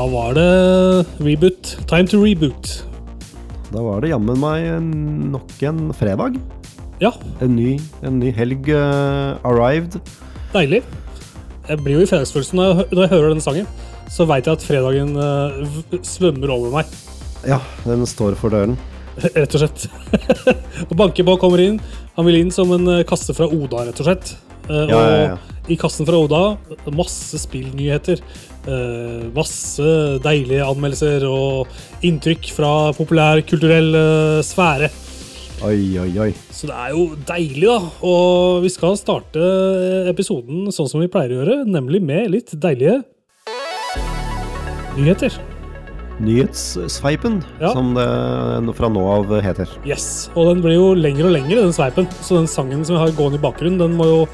Da var det reboot. Time to reboot. Da var det jammen meg nok en fredag. Ja, En ny, en ny helg uh, arrived. deilig. Jeg blir jo i fredagsfølelsen når når jeg hører denne sangen. Så veit jeg at fredagen uh, svømmer over meg, Ja, den står for døren. rett og slett. og banker kommer inn. Han vil inn som en eh, kasse fra Oda, rett og slett. Eh, Ja, ja, ja. Og i kassen fra Oda, masse spillnyheter. Eh, masse deilige anmeldelser og inntrykk fra populærkulturell uh, sfære. Oi, oi, oi. Så det er jo deilig, da. Og vi skal starte episoden sånn som vi pleier å gjøre, nemlig med litt deilige nyheter. Nyhetssveipen, Ja. som det fra nå av heter. Yes. Og den blir jo lengre og lengre, den sveipen. Så den sangen som jeg har gående i bakgrunnen, den må jo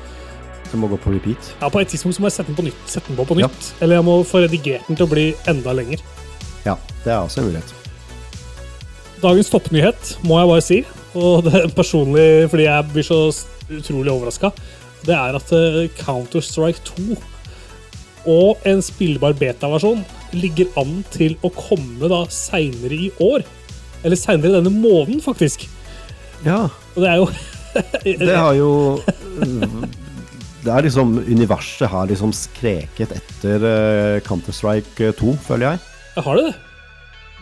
Den må gå på repeat. ja, På et tidspunkt så må jeg sette den på nytt. Sette den på på nytt. Eller jeg må få redigert den til å bli enda lenger. Ja, det er også en mulighet. Dagens toppnyhet, må jeg bare si, og det er personlig fordi jeg blir så utrolig overraska, det er at eh, Counter-Strike 2 og en spillbar beta-versjon ligger an til å komme da seinere i år. Eller seinere denne måneden, faktisk. Ja, Og det er jo det har jo Det er liksom Universet har liksom skreket etter eh, Counter-Strike 2, føler jeg. Jeg har det, det.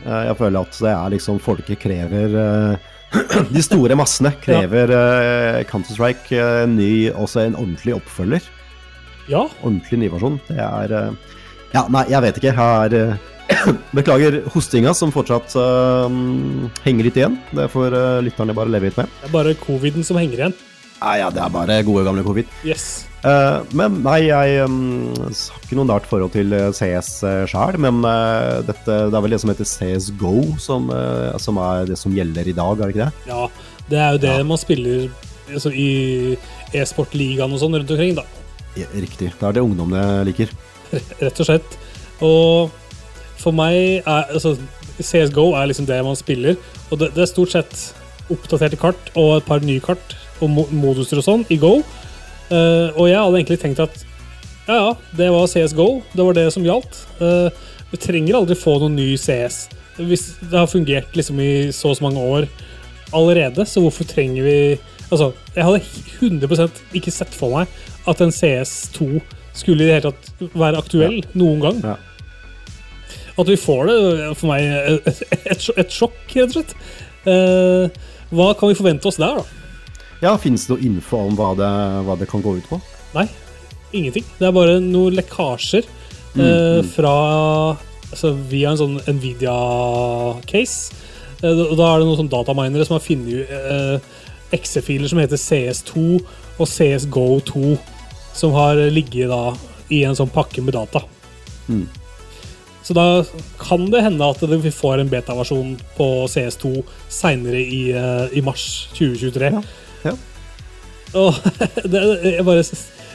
Eh, Jeg føler at det er liksom folket krever eh, De store massene krever eh, Counter-Strike eh, ny, også en ordentlig oppfølger. Ja. Ordentlig ny versjon. Det er eh, Ja, nei, jeg vet ikke. Jeg er eh, Beklager hostinga, som fortsatt uh, henger litt igjen. Det får eh, lytterne bare leve litt med. Det er bare coviden som henger igjen. Nei, ja, det er bare gode, gamle covid. Yes. Uh, men nei, jeg um, har ikke noe nært forhold til eh, CS uh, sjøl. Men uh, dette, det er vel det som heter CS GO, som, uh, som er det som gjelder i dag, er det ikke det? Ja, det er jo det Ja. man spiller altså, i e-sport-ligaen og sånn rundt omkring, da. Ja, Riktig. Det er det ungdommene liker. rett og slett. Og for meg er altså, CSGO er liksom det man spiller. Og det, det er stort sett oppdaterte kart og et par nye kart og moduser og sånn i Go. Uh, og jeg hadde egentlig tenkt at ja, ja, det var CS Go. Det var det som gjaldt. Uh, vi trenger aldri få noen ny CS. Hvis det har fungert liksom i så og så mange år allerede, så hvorfor trenger vi Altså, jeg hadde 100% ikke sett for meg at en CS2 skulle i det hele tatt være aktuell noen gang. Ja. At vi får det, for meg et, et, et sjokk, rett og slett. Uh, hva kan vi forvente oss der, da? Ja, Fins det noe info om hva det, hva det kan gå ut på? Nei, ingenting. Det er bare noen lekkasjer Mm, eh, fra altså, Via en sånn Nvidia-case. Eh, da er det noen sånn dataminere som har funnet eh, exe-filer som heter CS2 og CSGO2, som har ligget da i en sånn pakke med data. Mm. Så da kan det hende at vi får en beta-versjon på CS2 seinere i, eh, i mars 2023. Ja, ja. Og det, jeg bare,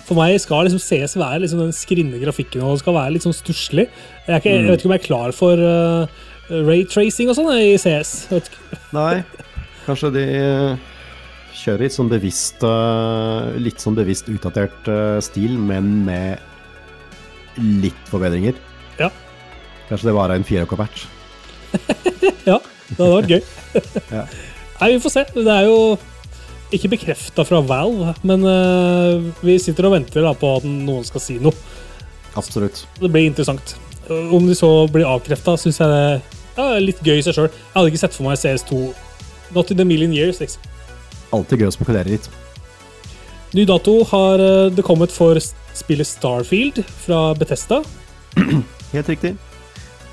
for meg skal liksom CS være liksom den skrinne grafikken, og det skal være litt sånn stusslig. Jeg, jeg vet ikke om jeg er klar for uh, raytracing og sånn i CS. Nei, kanskje de eh, kjører litt sånn bevisst eh, Litt sånn bevisst utdatert eh, stil, men med litt forbedringer. Ja. Kanskje det bare er en 4K-patch. ja, det hadde vært gøy. Ja. Nei, vi får se. Det er jo ikke bekrefta fra Valve, men eh, vi sitter og venter på at noen skal si noe. Absolutt. Det blir interessant. Om de så blir avkrefta, syns jeg det er litt gøy i seg sjøl. Jeg hadde ikke sett for meg CS2 Not in a million years. liksom. Alltid gøy å spekulere litt. Ny dato har eh, det kommet for spillet Starfield fra Betesta. Helt riktig.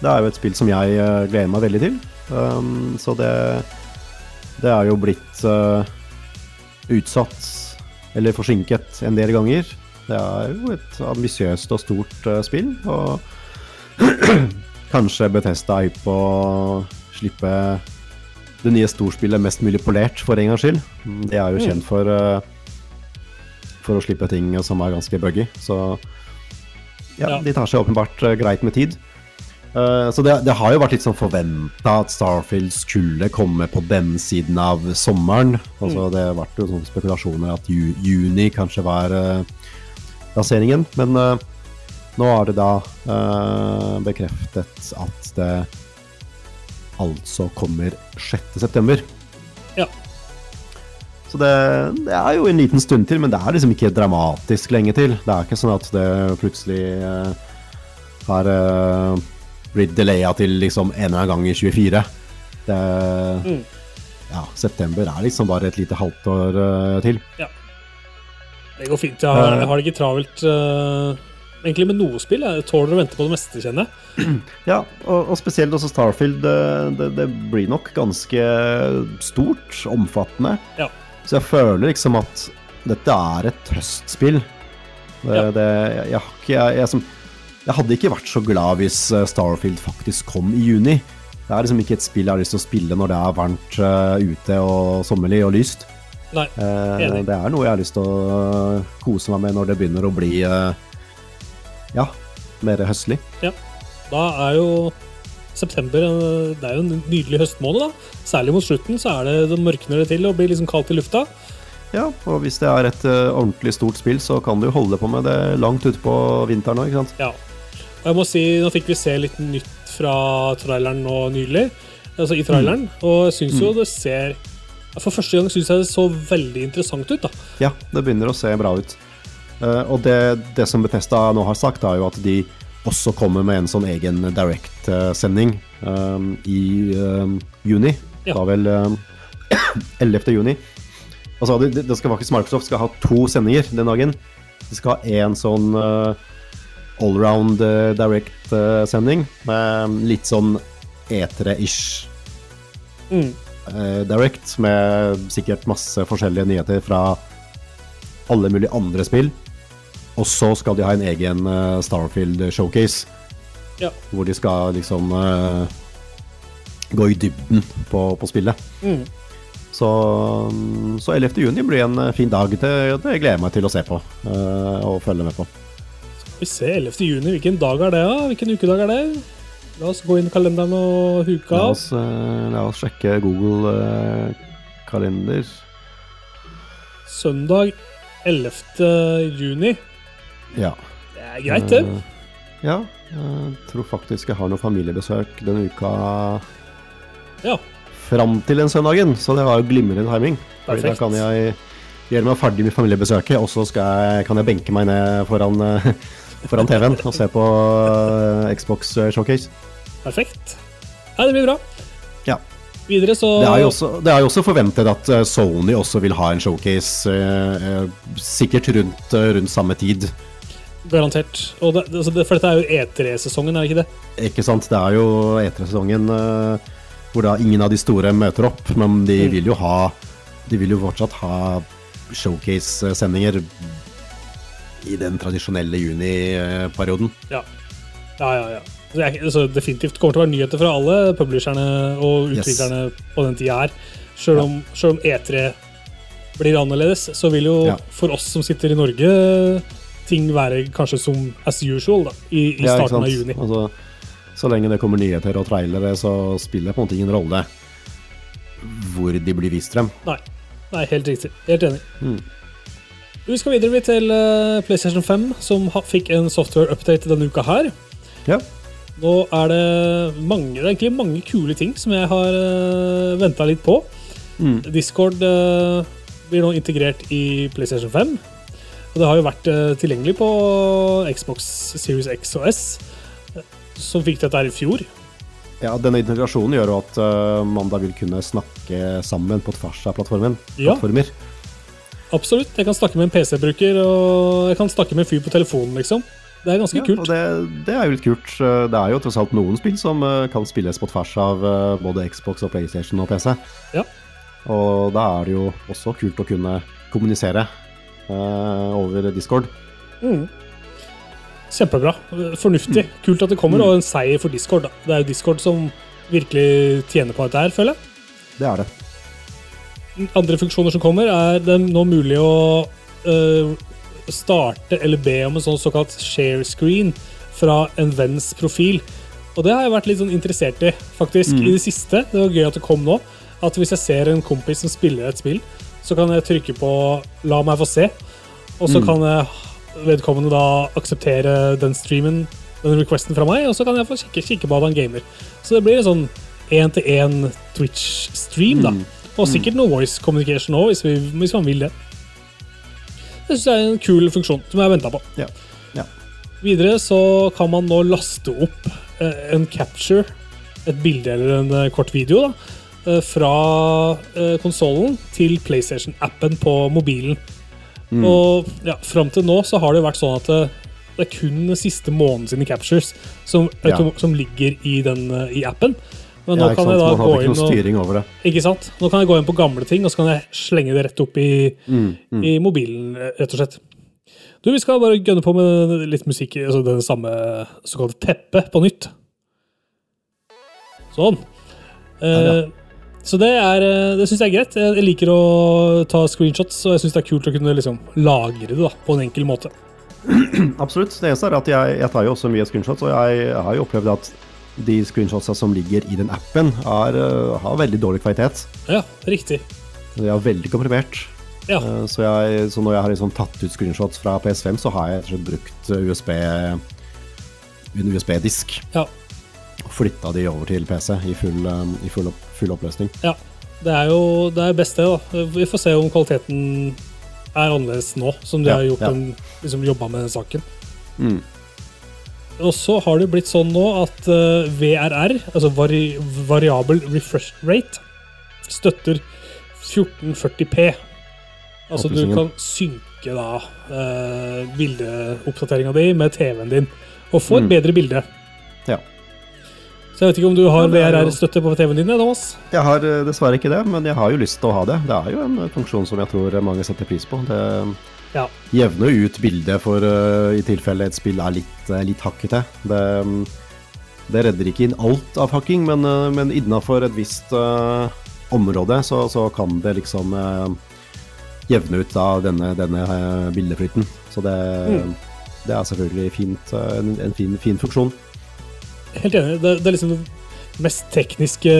Det er jo et spill som jeg eh, gleder meg veldig til. Um, så det Det er jo blitt eh, utsatt, eller forsinket, en del ganger. Det er jo et ambisiøst og stort eh, spill, og kanskje Bethesda er hypp på å slippe det nye storspillet mest mulig polert, for en gangs skyld. Det er jo kjent for eh, for å slippe ting som er ganske buggy, så ja, Ja. de tar seg åpenbart eh, greit med tid. Eh, så det, det har jo vært litt sånn forventa at Starfield skulle komme på den siden av sommeren. Altså, Det har vært jo sånne spekulasjoner at ju, juni kanskje var uh, lanseringen. Men uh, Nå er det da bekreftet at det altså kommer 6.9. Ja. Så det, det er jo en liten stund til, men det er liksom ikke dramatisk lenge til. Det er ikke sånn at det plutselig har eh, blitt delaya til liksom en eller annen gang i 24. Det, Mm. ja, september er liksom bare et lite halvt år uh, til. Det går fint. Jeg har, jeg har det ikke travelt uh, egentlig med noe spill. Jeg tåler å vente på det meste, kjenner jeg. Ja, og, og spesielt også Starfield. Det, det, det blir nok ganske stort, omfattende. Ja. Så jeg føler liksom at dette er et høstspill. Det, Ja. det, jeg, jeg, jeg, jeg, som, jeg hadde ikke vært så glad hvis eh, Starfield faktisk kom i juni. Det er liksom ikke et spill jeg har lyst til å spille når det er varmt eh, ute og sommerlig og lyst. Nei. Eh, Enig. det er noe jeg har lyst til å kose meg med når det begynner å bli ja, mer høstlig. Ja. Da er jo september Det er jo en nydelig høstmåned, da. Særlig mot slutten så er det, det mørkner det til og blir liksom kaldt i lufta. Ja, og hvis det er et ordentlig stort spill, så kan du holde på med det langt utpå vinteren òg, ikke sant? Ja. Og jeg må si, nå fikk vi se litt nytt fra traileren nå nylig. Altså i traileren. Og jeg syns jo det ser For første gang syns jeg det så veldig interessant ut, da. Ja, det begynner å se bra ut. Eh, og det, det som Bethesda nå har sagt, er jo at de også kommer med en sånn egen direct-sending um, i um, juni. Ja. Da vel um, 11. juni. Altså, det, det skal faktisk Microsoft skal ha to sendinger den dagen. De skal ha en sånn eh, allround eh, direct-sending med litt sånn etere-ish Mm. eh, direct, med sikkert masse forskjellige nyheter fra alle mulige andre spill. Og så skal de ha en egen eh, Starfield showcase, Ja. hvor de skal liksom eh, gå i dybden på, på spillet. Mm. Så, mm, så 11. juni blir en eh, fin dag. Det, det gleder jeg meg til å se på eh, og følge med på. Vi ser 11. juni, hvilken dag er det? da? Hvilken ukedag er det? La oss gå inn i kalenderen og huke La av. oss, uh, la oss sjekke Google eh, kalender. Søndag 11. juni. Ja. Det er greit, det. Uh, ja. Jeg tror faktisk jeg har noe familiebesøk denne uka Ja. fram til den søndagen, så det var jo glimrende timing. Fordi Da kan jeg gjøre meg ferdig med familiebesøket, og så skal jeg, kan jeg benke meg ned foran, foran TV-en og se på eh, Xbox Showcase. Perfekt. Nei, det blir bra. Ja. Videre så Det er jo også, det er jo også forventet at eh, Sony også vil ha en showcase, eh, eh, sikkert rundt, eh, rundt samme tid. Garantert. Og det, altså det, for dette er jo E3-sesongen, er det ikke det? Ikke sant? Det er jo E3-sesongen eh, hvor da ingen av de store møter opp, men de Mm. vil jo ha De vil jo fortsatt ha showcase-sendinger i den tradisjonelle juniperioden. Ja. Ja, ja, ja. Det er, altså, definitivt kommer til å være nyheter fra alle publisherne og Yes. utviklerne på den tida her. Selv om, selv om E3 blir annerledes, så vil jo Ja. for oss som sitter i Norge, ting være kanskje som as usual da, i, i Ja, starten av juni. Altså, så lenge det kommer nyheter og trailere, så spiller det på en måte ingen rolle hvor de blir vist frem. Nei, nei, helt riktig. Helt enig. Mm. Vi skal videre til eh, PlayStation 5, som fikk en software-update denne uka her. Ja. Nå er det mange, det er egentlig mange kule ting som jeg har uh, venta litt på. Mm. Discord eh, blir nå integrert i PlayStation 5. Og det har jo vært eh, tilgjengelig på Xbox Series X og S, eh, som fikk dette her i fjor. ja, denne integrasjonen gjør jo at eh, man da vil kunne snakke sammen på tvers av plattformen. Ja. plattformer. Absolutt. Jeg kan snakke med en PC-bruker, og jeg kan snakke med en fyr på telefonen, liksom. Det er ganske Ja, kult. det, det er jo litt kult. Eh, Det er jo tross alt noen spill som eh, kan spilles på tvers av eh, både Xbox og PlayStation og PC. Ja. Og da er det jo også kult å kunne kommunisere eh, over Discord. Mm. Kjempebra. Fornuftig. Mm. Kult at det kommer, og en seier for Discord. Da. Det er jo Discord som virkelig tjener på dette her, føler jeg. Det er det. Andre funksjoner som kommer, er det nå mulig å øh, starte eller be om en sånn såkalt share screen fra en venns profil. Og det har jeg vært litt sånn interessert i, faktisk, Mm. i det siste. Det var gøy at det kom nå. At hvis jeg ser en kompis som spiller et spill, så kan jeg trykke på 'la meg få se', og så Mm. kan jeg vedkommende da akseptere den streamen, den requesten fra meg, og så kan jeg få kikke, kikke på at han gamer. Så det blir en sånn én-til-én Twitch-stream, da. Mm. Og sikkert noe voice communication òg, hvis, vi, hvis man vil det. Det syns jeg er en kul funksjon som jeg har venta på. Ja. ja. Videre så kan man nå laste opp eh, en capture, et bilde eller en eh, kort video, da, eh, fra konsollen til PlayStation-appen på mobilen. Mm. Og ja, fram til nå så har det vært sånn at det, er kun den siste måneden sine captures som, Ja. som ligger i, den, i appen. Men nå ja, kan jeg da gå inn og. Ikke sant? Nå kan jeg gå inn på gamle ting, og så kan jeg slenge det rett opp i, Mm, mm. i mobilen, eh, rett og slett. Du, Vi skal bare gønne på med litt musikk, altså det samme såkalte teppet, på nytt. Sånn. Eh, ja. ja. så det er eh, Det syns jeg er greit. Jeg liker å ta screenshots, og jeg syns det er kult å kunne liksom lagre det da, på en enkel måte. Absolutt. Det eneste er at jeg, jeg tar jo også mye screenshots, og jeg har jo opplevd at de screenshotsa som ligger i den appen, er, øh, har veldig dårlig kvalitet. Ja, riktig. De er veldig komprimert. Ja. Eh, Så, jeg, så når jeg har liksom tatt ut screenshots fra PS5, så har jeg brukt eh, USB en USB-disk. Ja. Flytta de over til PC i full, eh, i full, opp, full oppløsning. ja. Det er jo det er best, det. da. Vi får se om kvaliteten er annerledes nå, som de Ja, har gjort ja. en, liksom jobba med den saken. Mm. Og så har det blitt sånn nå at eh, VRR, altså vari, variabel refresh rate, støtter 1440P. Altså du kan synke da eh, bildeoppdateringa di med TV-en din, og få et Mm. bedre bilde. Ja. Så jeg vet ikke om du har VRR-støtte på TV-en din, Thomas? Jeg har eh, dessverre ikke det, men jeg har jo lyst til å ha det. Det er jo en eh, funksjon som jeg tror mange setter pris på. Det Ja. jevner ut bildet for uh, i tilfelle et spill er litt, uh, litt hakkete. Det, mm, det redder ikke inn alt av hakking, men, uh, men innafor et visst uh, område så, så kan det liksom jevne ut da denne, denne bildeflyten. Så det, Mm. det er selvfølgelig fint, en, en fin, fin funksjon. Helt enig. Det, det er liksom det mest tekniske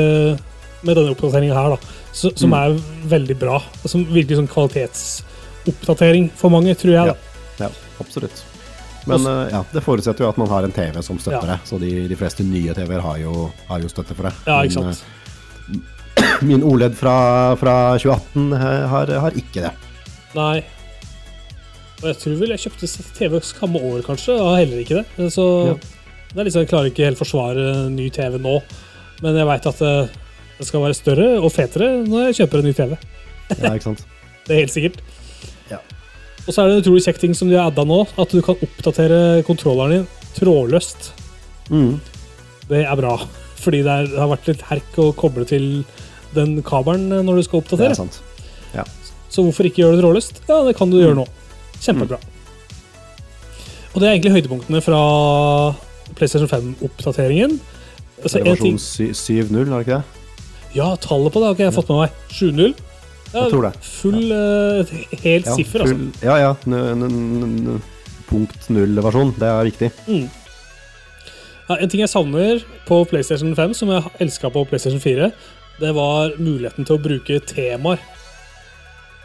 med denne oppdateringa her, da, så, som Mm. er veldig bra. og Som virkelig sånn kvalitetsoppdatering for mange, tror jeg. Ja. Ja, absolutt. Men eh, ja, det forutsetter jo at man har en TV som støtter Ja. det. Så de, de fleste nye TV-er har, har jo støtte for det. Ja, ikke Min, sant. eh, Min OLED fra, fra 2018 eh, har, har ikke det. Nei. Og jeg tror vel jeg kjøpte TV samme år, kanskje, og har heller ikke det. Så Ja. det er liksom, jeg klarer ikke helt forsvare ny TV nå. Men jeg veit at det, det skal være større og fetere når jeg kjøper en ny TV. Ja, ikke sant? Det er helt sikkert. Ja. Og så er det en utrolig kjekk ting som de har adda nå, at du kan oppdatere kontrolleren din trådløst. Mm. Det er bra, fordi det, er, det har vært litt herk å koble til den kabelen når du skal Det oppdatere. er sant. Så hvorfor ikke gjøre det trådløst? Ja, det kan du gjøre nå. Kjempebra. Og det er egentlig høydepunktene fra PlayStation 5-oppdateringen. Altså, Det er versjon 7.0, er det ikke det? ja, tallet på det har ikke jeg fått med meg. 7-0. Jeg tror det. Full, eh, helt siffer, altså. Ja, ja. Punkt null-versjon. Det er viktig. Mm. Ja, en ting jeg savner på PlayStation 5, som jeg elska på PlayStation 4, det var muligheten til å bruke temaer.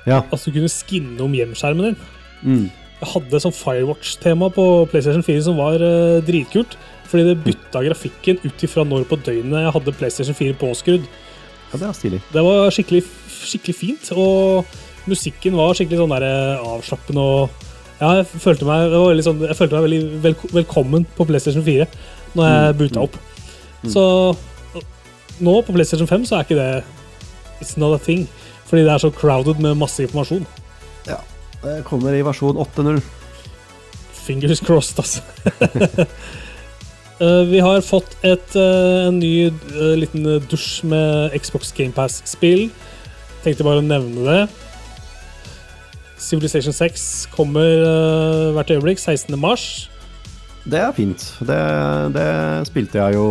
Ja. Altså du kunne skinne om hjemskjermen din. Mm. Jeg hadde sånn Firewatch-tema på PlayStation 4 som var uh, dritkult. Fordi det bytta grafikken ut ifra når på døgnet jeg hadde PlayStation 4 påskrudd. Ja, det var stilig. Det var skikkelig, skikkelig fint, og musikken var skikkelig sånn der eh, avslappende og Ja, jeg følte meg, det var sånn, jeg følte meg veldig vel, velkommen på PlayStation 4 når jeg Mm, mm. opp. Så nå på PlayStation 5 så er ikke det It's not a thing. Fordi det er så crowded med masse informasjon. Ja. Det kommer i versjon 8.0. Fingers crossed, altså. Eh, vi har fått et, eh, en ny eh, liten dusj med Xbox GamePass-spill. Tenkte bare å nevne det. Civilization 6 kommer hvert øyeblikk, 16. mars. Det er fint. Det, det spilte jeg jo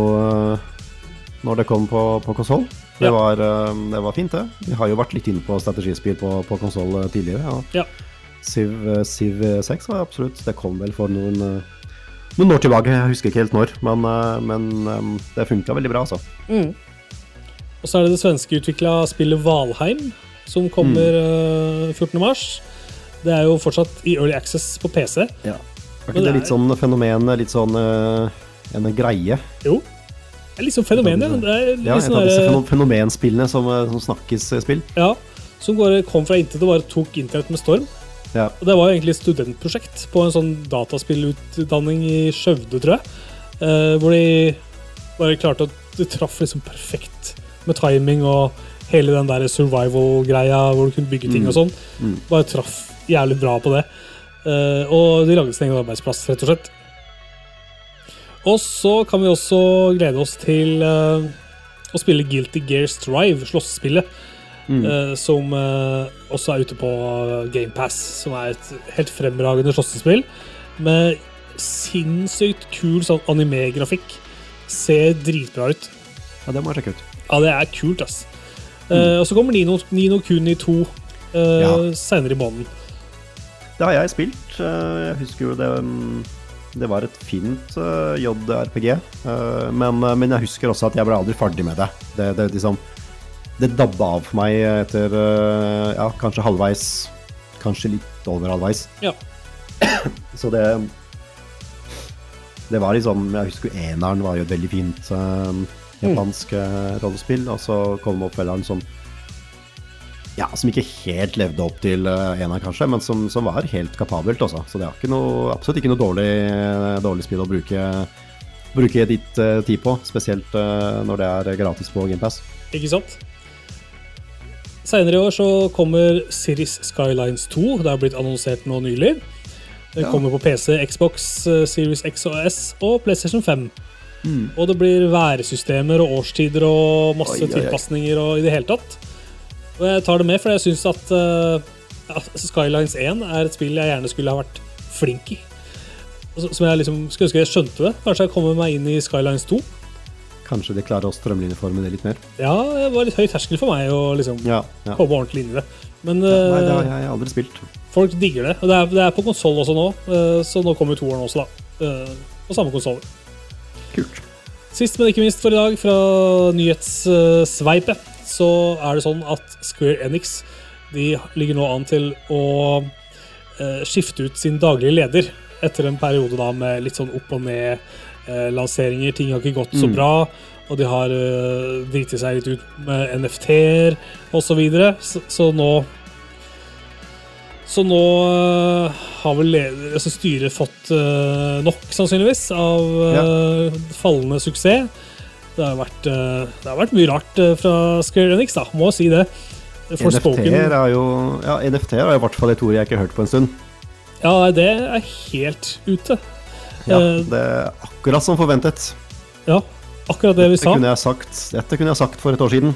når det kom på, på konsoll. Det, Ja. var, det var fint, det. Vi har jo vært litt inne på strategispill på, på konsoll tidligere. Ja. Ja. Civ, Civ 6 var absolutt Det kom vel for noen, noen år tilbake. Jeg husker ikke helt når, men, øh, men øh, det funka veldig bra, altså. Og så er det det svenske utvikla spillet Valheim, som kommer mm. 14. mars. Det er jo fortsatt i Early Access på PC. Ja. Er ikke det det litt sånn fenomen, litt sånn eh, en greie? Jo. Det er liksom fenomen, ja. Det er litt Ja, et sånn av disse der... fenomenspillene som, eh, som snakkes-spill. Ja, som går, kom fra intet og bare tok internett med storm. Ja. Og det var jo egentlig et studentprosjekt på en sånn dataspillutdanning i Skjøvde, tror jeg. Eh, hvor de bare klarte at det traff liksom perfekt med timing og hele den der survival-greia hvor du kunne bygge ting Mm. og sånn. Mm. Bare traff jævlig bra på det. Eh, og de lagde sin egen arbeidsplass, rett og slett. Og så kan vi også glede oss til eh, å spille Guilty Gear Strive, slåssespillet. Mm. eh, som eh, også er ute på GamePass, som er et helt fremragende slåssespill. Med sinnssykt kul sånn anime-grafikk. Ser dritbra ut. ja, det må jeg sjekke ut. Ja, det er kult, ass. Eh, og så kommer Nino, Nino Kuni 2 uh, Ja. seinere i måneden. Det har jeg spilt. eh, Jeg husker jo det mm, Det var et fint eh, JRPG. eh, Men, eh, men jeg husker også at jeg ble aldri ferdig med det. Det, det liksom Det dabba av for meg etter eh, ja, kanskje halvveis. Kanskje litt over halvveis. Ja. Så det Det var liksom Jeg husker eneren var jo et veldig fint uh, japansk mm. rollespill, og så kom oppfølgeren som ja, som ikke helt levde opp til uh, eneren, kanskje, men som, som var helt kapabelt. Også. Så det er ikke noe, absolutt ikke noe dårlig, dårlig spill å bruke, bruke ditt uh, tid på. Spesielt uh, når det er gratis på GamePass. Ikke sant? Seinere i år så kommer Cities Skylines 2. Det har blitt annonsert nå nylig. Det Ja. kommer på PC, Xbox, eh, Series X og S og PlayStation 5. Og det blir værsystemer og årstider og masse tilpasninger og i det hele tatt. Og jeg tar det med, for jeg syns at uh, Skylines 1 er et spill jeg gjerne skulle ha vært flink i. Som jeg liksom skulle ønske jeg skjønte det. Kanskje jeg kommer meg inn i Skylines 2. Kanskje de klarer å strømlinjeforme det litt mer. Ja, det var litt høy terskel for meg å liksom Ja, ja. komme ordentlig inn i det. Men Nei, det eh, har jeg aldri spilt. folk digger det. Og det er, det er på konsoll også nå, eh, så nå kommer toeren også, da. eh, på samme konsoll. Kult. Sist, men ikke minst for i dag, fra nyhetssveipet, så er det sånn at Square Enix de ligger nå an til å eh, skifte ut sin daglige leder etter en periode da med litt sånn opp og ned eh, lanseringer. Ting har ikke gått så Mm. bra, og de har uh, driti seg litt ut med NFT-er osv. Så, videre. så Så nå så nå øh, har vel leder, altså styret fått nok, sannsynligvis, av ja. fallende suksess. Det har vært, det har vært mye rart fra Square Enix, da, må si det. NFT-er er jo Ja, NFT-er er i hvert fall et ord jeg ikke har hørt på en stund. Ja, det er helt ute. Ja, Eh, det er akkurat som forventet. Ja, akkurat det vi Dette sa. kunne jeg sagt, dette kunne jeg sagt for et år siden.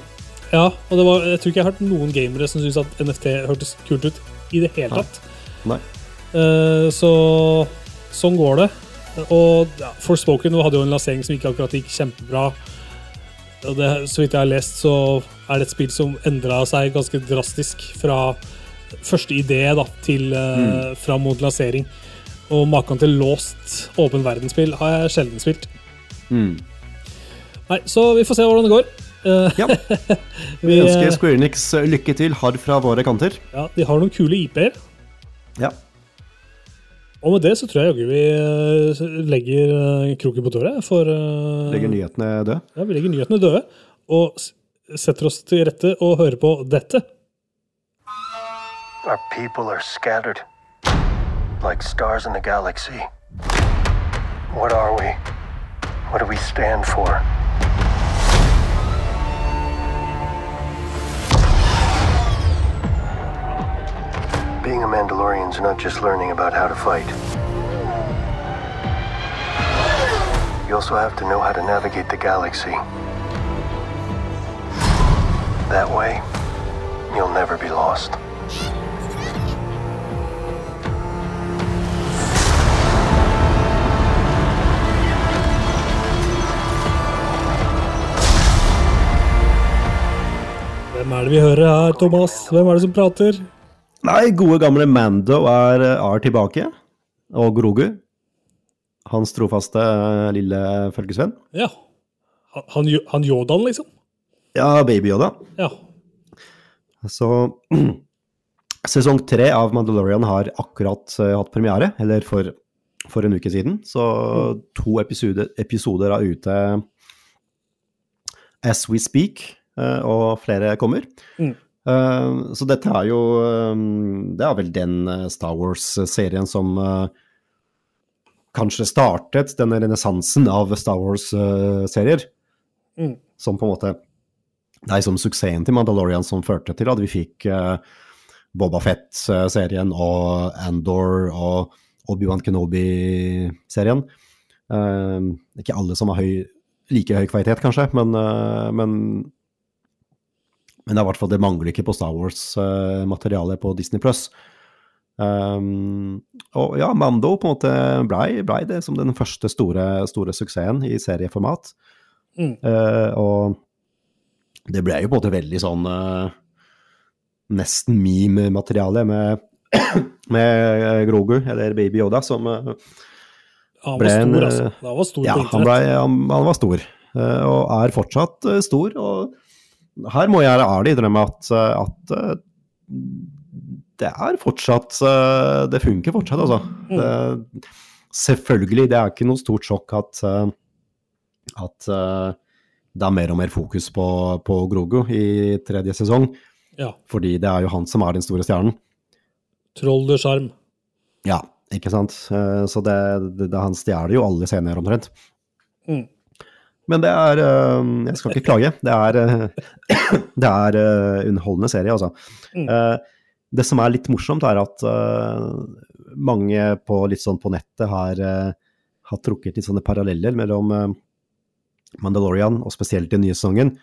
Ja, og det var, jeg tror ikke jeg har hørt noen gamere som syntes at NFT hørtes kult ut i det hele tatt. Nei. Eh, så sånn går det. Og ja, Forspoken hadde jo en lansering som ikke akkurat gikk kjempebra. Og det, så vidt jeg har lest, så er det et spill som endra seg ganske drastisk fra første idé da, til eh, fram mot lansering. Og maken til låst åpen verdensspill har jeg sjelden spilt. Mm. Nei, Så vi får se hvordan det går. Eh, Ja. Vi Vi, ønsker eh, Square Enix lykke til, harr fra våre kanter. ja, de har noen kule IP-er. Ja. Og med det så tror jeg jaggu vi eh, legger eh, kroken på døra for uh, Legger nyhetene døde. Ja, vi legger nyhetene døde. Og setter oss til rette og hører på dette. Our people are scattered like stars in the galaxy. What are we? What do we stand for? Being a Mandalorian is not just learning about how to fight. You also have to know how to navigate the galaxy. That way, you'll never be lost. Hvem er det vi hører her, Thomas? Hvem er det som prater? Nei, gode gamle Mando er, er tilbake. Og Grogu. Hans trofaste eh, lille følgesvenn. Ja. Han, han, Yodaen, liksom? Ja, Baby Yoda. Ja. Så Sesong tre av Mandalorian har akkurat eh, hatt premiere, eller for, for en uke siden. Så to episode, episoder er ute as we speak, eh, og flere kommer. Mm. Eh, så dette er jo eh, Det er vel den eh, Star Wars-serien som eh, kanskje startet denne renessansen av Star Wars-serier. Mm. Som på en måte Det er liksom suksessen til Mandalorian som førte til at vi fikk Boba Fett-serien og Andor og Obi-Wan Kenobi-serien. Eh, ikke alle som har høy, like høy kvalitet, kanskje, men, eh, men men det er hvert fall det mangler ikke på Star Wars-materialet på Disney Pluss. Um, og ja, Mando på en måte blei ble det som den første store, store suksessen i serieformat. Mm. Uh, og det ble jo på en måte veldig sånn uh, nesten meme-materiale med, med Grogu, eller Baby Yoda, som eh, Han var stor, altså. eh, Han var stor Ja, han, ble, han, han var stor, eh, og er fortsatt eh, stor. Og her må jeg ærlig innrømme at, eh, at eh, det er fortsatt eh, Det funker fortsatt, altså. Det, selvfølgelig, det er ikke noe stort sjokk at, at det er mer og mer fokus på, på Grogu i tredje sesong, Ja. fordi det er jo han som er den store stjernen. Troll sjarm. Ja, ikke sant? Så det, det, det, han stjeler jo alle scener omtrent. Mm. Men det er eh, Jeg skal ikke klage. Det er, eh, det er eh, underholdende serie, altså. Mm. Eh, Det som er litt morsomt, er at mange på, litt sånn på nettet har, har trukket litt sånne paralleller mellom Mandalorian, og spesielt den nye sesongen,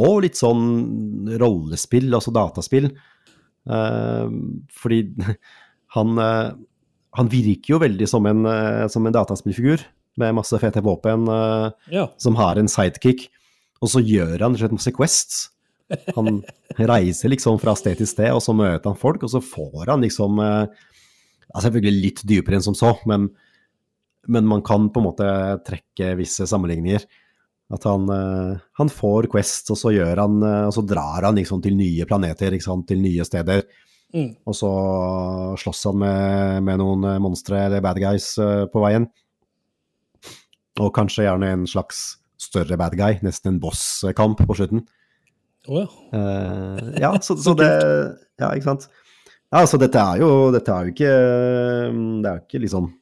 og litt sånn rollespill, altså dataspill. Eh, fordi han, han virker jo veldig som en, som en dataspillfigur, med masse fete våpen, eh, Ja. som har en sidekick, og så gjør han rett masse quests. Han reiser liksom fra sted til sted, og så møter han folk, og så får han liksom altså Selvfølgelig litt dypere enn som så, men, men man kan på en måte trekke visse sammenligninger. At han, eh, han får Quest, og så, han, og så drar han liksom til nye planeter, til nye steder. Mm. Og så slåss han med, med noen monstre eller bad guys på veien. Og kanskje gjerne en slags større bad guy, nesten en bosskamp på slutten. Oh, ja. Uh, ja, så, så det Ja, ikke sant. Ja, så dette er jo, dette er jo ikke Det er jo ikke liksom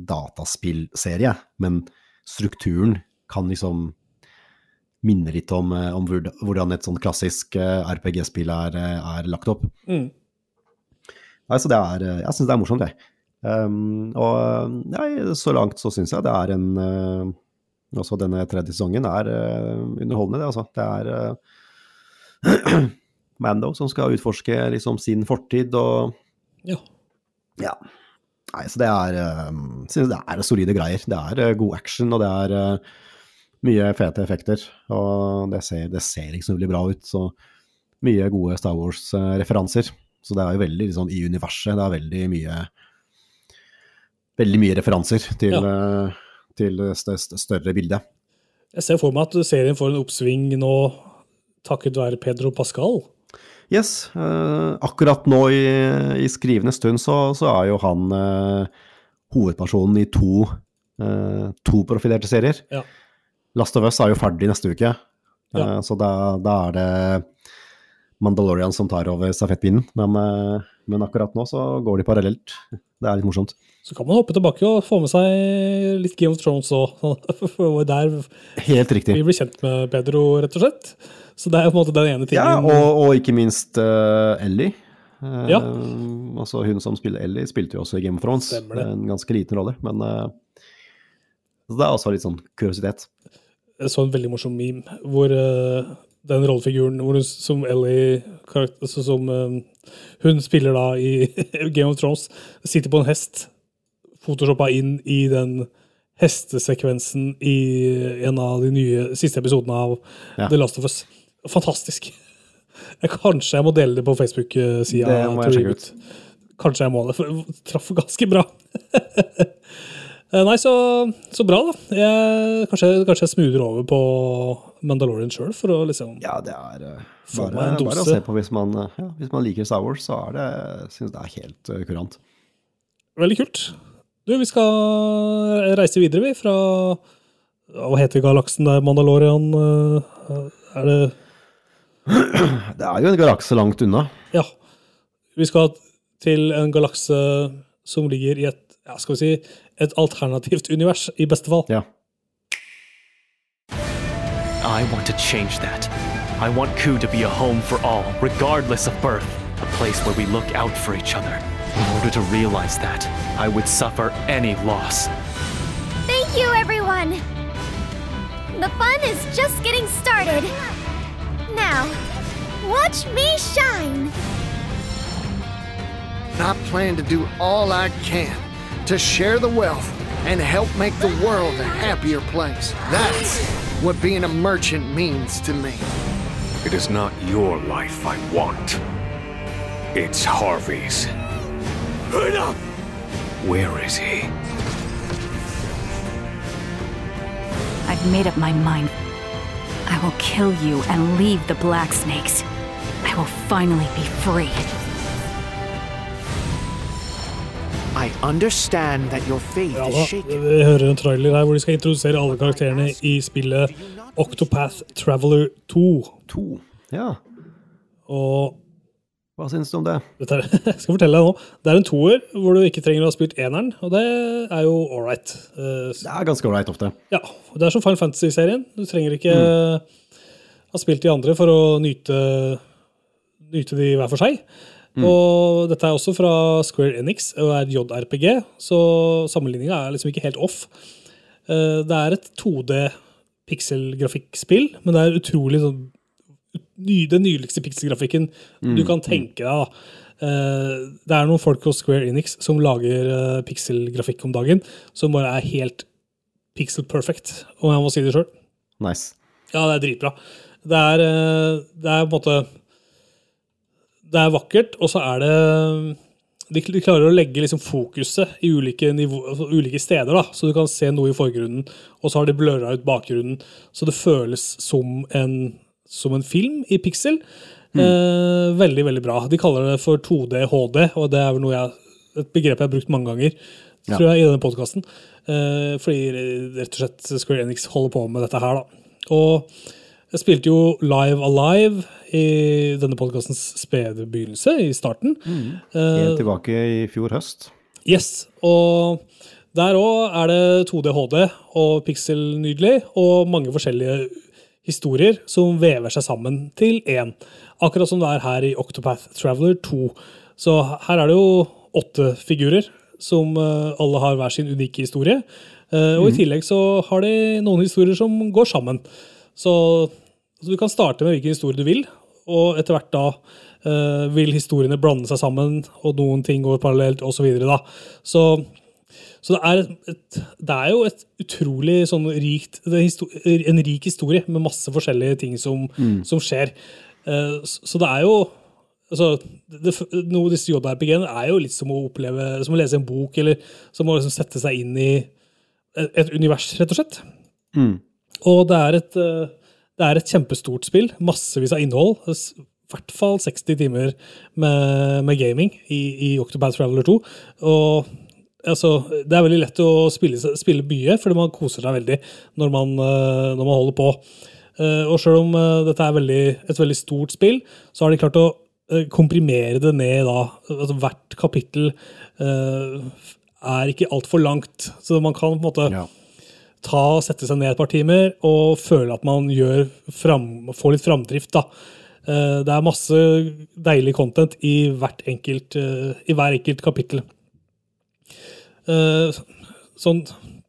dataspillserie, men strukturen kan liksom minne litt om, eh, om hvordan et sånn klassisk eh, RPG-spill er, er lagt opp. Mm. Nei, så det er, jeg syns det er morsomt, jeg. Um, og ja, så langt så syns jeg det er en uh, Også denne tredje sesongen er uh, underholdende, det, altså. Det er uh, Mando som skal utforske liksom sin fortid og ja. Ja. Nei, så det er uh, Synes det er solide greier. Det er eh, god action, og det er eh, mye fete effekter. Og det ser, det ser liksom veldig bra ut. Så mye gode Star Wars-referanser. Så det er jo veldig liksom, i universet. Det er veldig mye Veldig mye referanser til, Ja. eh, til større bildet. Jeg ser for meg at serien får en oppsving nå takket være Pedro Pascal. Yes, eh, akkurat nå i, i skrivende stund så, så er jo han eh, hovedpersonen i to, eh, to profilerte serier. Ja. Last of Us er jo ferdig neste uke, Ja. eh, så da, da er det Mandalorian som tar over stafettpinnen. Men, eh, men akkurat nå så går de parallelt. Det er litt morsomt. Så kan man hoppe tilbake og få med seg litt Game of Thrones òg. Der Helt riktig. vi blir kjent med Pedro, rett og slett. Så det er på en måte den ene tingen. Ja, og, og ikke minst uh, Ellie. Uh, Ja. Altså Hun som spiller Ellie, spilte jo også i Game of Thrones. Det. En ganske liten rolle, men uh, det er også litt sånn kuriositet. Jeg så en veldig morsom meme hvor den rollefiguren hun, som Ellie altså som um, hun spiller da i Game of Thrones, sitter på en hest, photoshoppa inn i den hestesekvensen i en av de nye siste episodene av Ja. The Last of Us. Fantastisk. Jeg, kanskje jeg må dele det på Facebook-sida. Ut. Kanskje jeg må det, for det traff ganske bra. Eh, Nei, så, så bra, da. Jeg, kanskje, kanskje jeg smoother over på Mandalorian sjøl, for å liksom Ja, det er eh, bare, bare å se på hvis man, eh, ja, hvis man liker Star Wars, så er det, synes det er helt kurant. Veldig kult. Du, vi skal reise videre, vi, fra Hva heter galaksen der Mandalorian Er det Det er jo en galakse langt unna. Ja. Vi skal til en galakse som ligger i et ja, skal vi si, et alternativt univers, i beste fall. Ja. I want to change that. I want Ku to be a home for all, regardless of birth. A place where we look out for each other. In order to realize that, I would suffer any loss. Thank you, everyone! The fun is just getting started. Now, watch me shine! I plan to do all I can to share the wealth and help make the world a happier place. That's what being a merchant means to me. It is not your life I want. It's Harvey's. Where is he? I've made up my mind. I will kill you and leave the Black Snakes. I will finally be free. I understand that your faith Ja, is da, shaken. vi hører en trailer her hvor de skal introdusere alle karakterene i spillet Octopath Traveler 2. 2. Ja. Og Hva syns du om det? dette er, jeg skal fortelle deg nå. Det er en toer hvor du ikke trenger å ha spilt eneren, og det er jo all right. Eh, Det er ganske ålreit ofte. Ja, det er som Final Fantasy-serien. Du trenger ikke ha spilt de andre for å nyte, nyte de hver for seg. Og dette er også fra Square Enix og er JRPG, så sammenligninga er liksom ikke helt off. Eh, Det er et 2D pikselgrafikkspill, men det er utrolig sånn Den nydeligste pikselgrafikken du kan tenke deg. Eh, Det er noen folk hos Square Enix som lager eh, pikselgrafikk om dagen, som bare er helt pixel perfect, om jeg må si det sjøl. Nice. Ja, det er dritbra. Det er, det er på en måte Det er vakkert, og så er det De klarer å legge liksom fokuset i ulike, nivå, altså ulike steder, da, så du kan se noe i forgrunnen, og så har de bløra ut bakgrunnen, så det føles som en, som en film i pixel. Eh, veldig, veldig bra. De kaller det for 2D HD, og det er vel jeg, et begrep jeg har brukt mange ganger tror jeg, i denne podkasten. Eh, fordi rett og slett Square Enix holder på med dette her. da. Og jeg spilte jo Live Alive i denne podkastens spede begynnelse, i starten. Mm. Helt tilbake i fjor høst. Yes, og der òg er det 2D HD og pixel nydelig, og mange forskjellige historier som vever seg sammen til én. Akkurat som det er her i Octopath Traveler 2. Så her er det jo åtte figurer som eh, alle har hver sin unike historie. Eh, Og i tillegg så har de noen historier som går sammen. Så, så du kan starte med hvilken historie du vil, og etter hvert da uh, vil historiene blande seg sammen, og noen ting går parallelt, osv. Så, videre, så så det er, et, et, det er jo et utrolig sånn rikt, en rik historie med masse forskjellige ting som, som skjer. Uh, så så det er jo altså, det, det, Noe disse JRPG-ene er jo litt som å oppleve, som å lese en bok, eller som å liksom sette seg inn i et, et univers, rett og slett. Og det er, et, eh, det er et kjempestort spill. Massevis av innhold. I hvert fall 60 timer med, med gaming i, i Octopath Traveler 2. Og altså, det er veldig lett å spille, spille mye, fordi man koser seg veldig når man, eh, når man holder på. Eh, Og selv om eh, dette er veldig, et veldig stort spill, så har de klart å komprimere det ned da. Altså, hvert kapittel uh, er ikke altfor langt, så man kan på en måte Ja. Ta og sette seg ned et par timer og føle at man gjør fram, får litt framdrift. da. Eh, Det er masse deilig content i, enkelt, eh, i hver enkelt kapittel. Eh, Sånn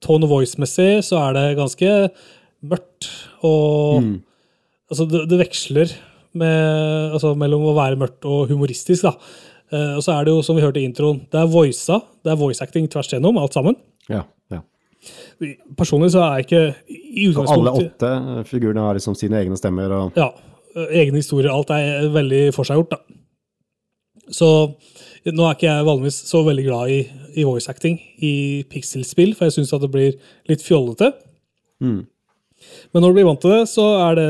tone of voice-messig så er det ganske mørkt, og altså det, det veksler med, altså mellom å være mørkt og humoristisk. da. Og så er det jo, som vi hørte i introen, det er voisa, det er voice acting tvers igjennom, alt sammen. Ja. Personlig så er jeg ikke i Så alle åtte figurene har liksom sine egne stemmer og Ja. Egne historier. Alt er veldig forseggjort, da. Så nå er ikke jeg vanligvis så veldig glad i, i voice acting i pixel-spill, for jeg syns det blir litt fjollete. Men når du blir vant til det, så er det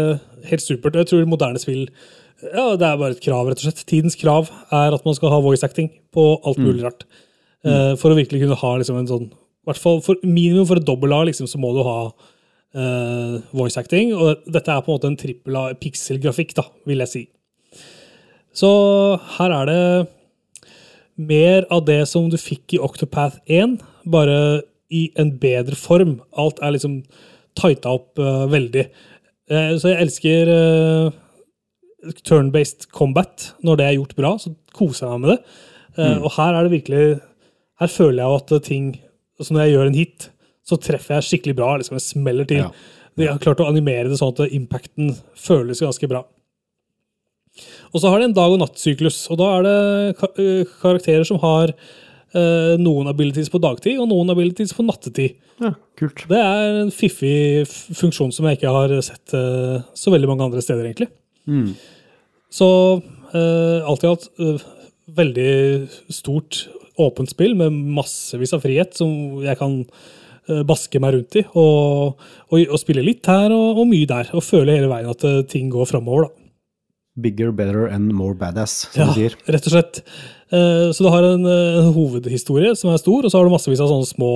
helt supert. Jeg tror moderne spill ja, det er bare et krav, rett og slett. Tidens krav er at man skal ha voice acting på alt mulig rart. Mm. for å virkelig kunne ha liksom en sånn hvert fall for Minimum for et dobbel A liksom, så må du ha uh, voice acting. Og dette er på en måte en trippel A pikselgrafikk, da, vil jeg si. Så her er det mer av det som du fikk i Octopath 1, bare i en bedre form. Alt er liksom tighta opp uh, veldig. Uh, så jeg elsker turn-based combat. Når det er gjort bra, så koser jeg meg med det. Mm. Og her er det virkelig Her føler jeg at ting altså Når jeg gjør en hit, så treffer jeg skikkelig bra. liksom Jeg smeller til. Ja. De har klart å animere det sånn at impacten føles ganske bra. Og så har det en dag- og nattsyklus, og da er det eh, karakterer som har eh, noen abilities på dagtid og noen abilities på nattetid. Ja, kult. Det er en fiffig funksjon som jeg ikke har sett eh, så veldig mange andre steder, egentlig. Så eh, alt i alt eh, veldig stort, åpent spill med massevis av frihet som jeg kan eh, baske meg rundt i. Og, og, og spille litt her og, og mye der, og føle hele veien at eh, ting går framover. da. Bigger, better and more badass, som Ja, du sier. rett og slett. Eh, Så du har en, en hovedhistorie som er stor, og så har du massevis av sånne små,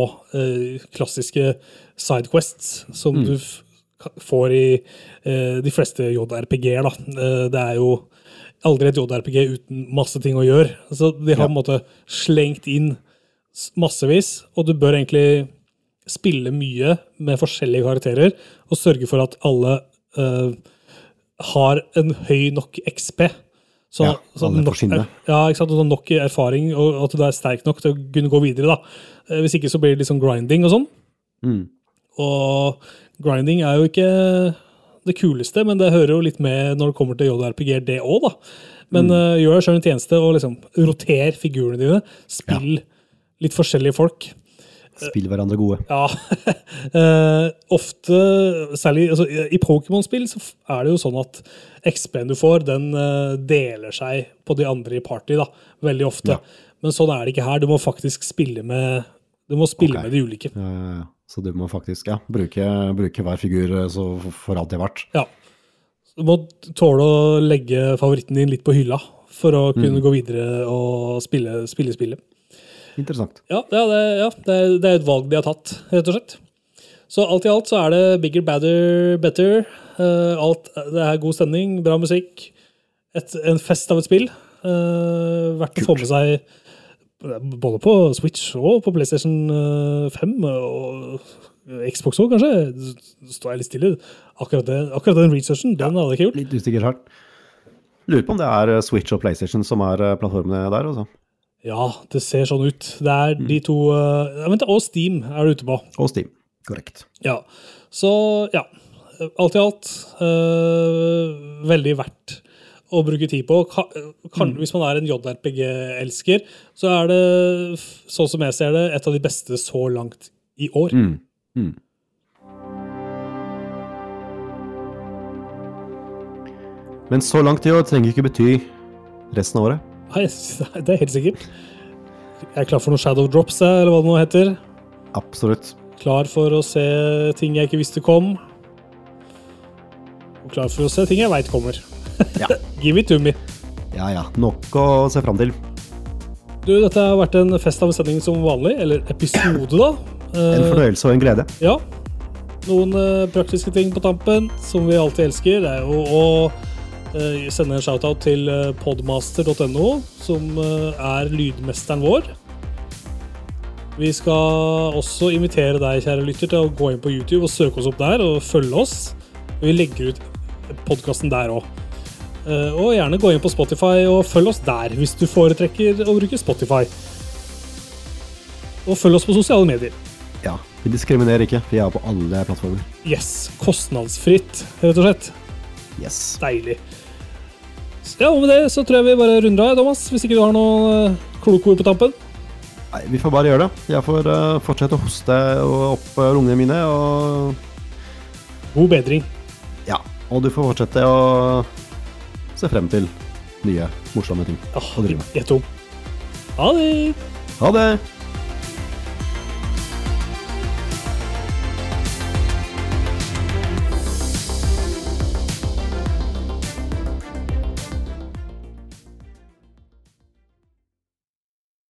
klassiske sidequests som du får i de fleste JRPG-er. Det er jo aldri et JRPG uten masse ting å gjøre. Så de har på en måte slengt inn massevis, og du bør egentlig spille mye med forskjellige karakterer og sørge for at alle uh, har en høy nok XP. Så, Ja, så nok, er, ja, ikke sant? Nok erfaring, og at du er sterk nok til å kunne gå videre. da. Eh, Hvis ikke så blir det litt sånn grinding og sånn. Mm. Og grinding er jo ikke det kuleste, men det hører jo litt med når det kommer til JRPG, det òg, da. Men eh, gjør deg sjøl en tjeneste og liksom roter figurene dine. Spill litt forskjellige folk. Spill hverandre gode. Ja. uh, ofte, særlig altså, i Pokémon-spill, så er det jo sånn at XP-en du får, den eh, deler seg på de andre i party, da. Veldig ofte. Ja. Men sånn er det ikke her. Du må faktisk spille med Du må spille okay. med de ulike. Ja, ja, ja. Så du må faktisk ja, bruke, bruke hver figur eh, så for alt det er verdt. Ja. Du må tåle å legge favoritten din litt på hylla for å kunne gå videre og spille, spille spillet. Interessant. Ja, det, ja det, det er et valg de har tatt, rett og slett. Så alt i alt så er det bigger, badder, better. Uh, alt, det er god stemning, bra musikk. Et, en fest av et spill. Uh, verdt å få med seg både på Switch og på PlayStation eh, 5 og Xbox òg, kanskje. Står jeg litt stille. Akkurat, det, akkurat den researchen den hadde jeg ikke gjort. Litt usikker her. Lurer på om det er eh, Switch og PlayStation som er eh, plattformene der. Altså. Ja, det ser sånn ut. Det er de to uh, vent, Og Steam er det ute på. Og Steam. Korrekt. Ja. Så ja. Alt i alt uh, veldig verdt å bruke tid på. Kan, mm. Hvis man er en JRPG-elsker, så er det, sånn som jeg ser det, et av de beste så langt i år. Mm. Mm. Men så langt i år trenger ikke bety resten av året. Nei, det er helt sikkert. Jeg er klar for noen shadow drops, eller hva det nå heter. Absolutt. Klar for å se ting jeg ikke visste kom. Og klar for å se ting jeg veit kommer. Ja. Give it to me. Ja ja, nok å se fram til. Du, dette har vært en fest av en sending som vanlig, eller episode, da. En Eh, fornøyelse og en glede. Ja. Noen eh, praktiske ting på tampen som vi alltid elsker. Det er jo å eh, sende en shoutout til podmaster.no, som er lydmesteren vår. Vi skal også invitere deg, kjære lytter, til å gå inn på YouTube og søke oss opp der og følge oss. Vi legger ut podkasten der òg. Og gjerne gå inn på Spotify og følg oss der, hvis du foretrekker å bruke Spotify. Og følg oss på sosiale medier. Ja, Vi diskriminerer ikke. Vi er på alle plattformer. Yes, kostnadsfritt, rett og slett. Yes. Deilig. Så Ja, og med det så tror jeg vi bare runder av, Thomas, hvis ikke du har noen uh, kloke ord på tampen. Nei, vi får bare gjøre det. Jeg får eh, fortsette å hoste opp uh, lungene mine, og God bedring. ja. Og du får fortsette å se frem til nye morsomme ting å drive med. Ha det! Ha det!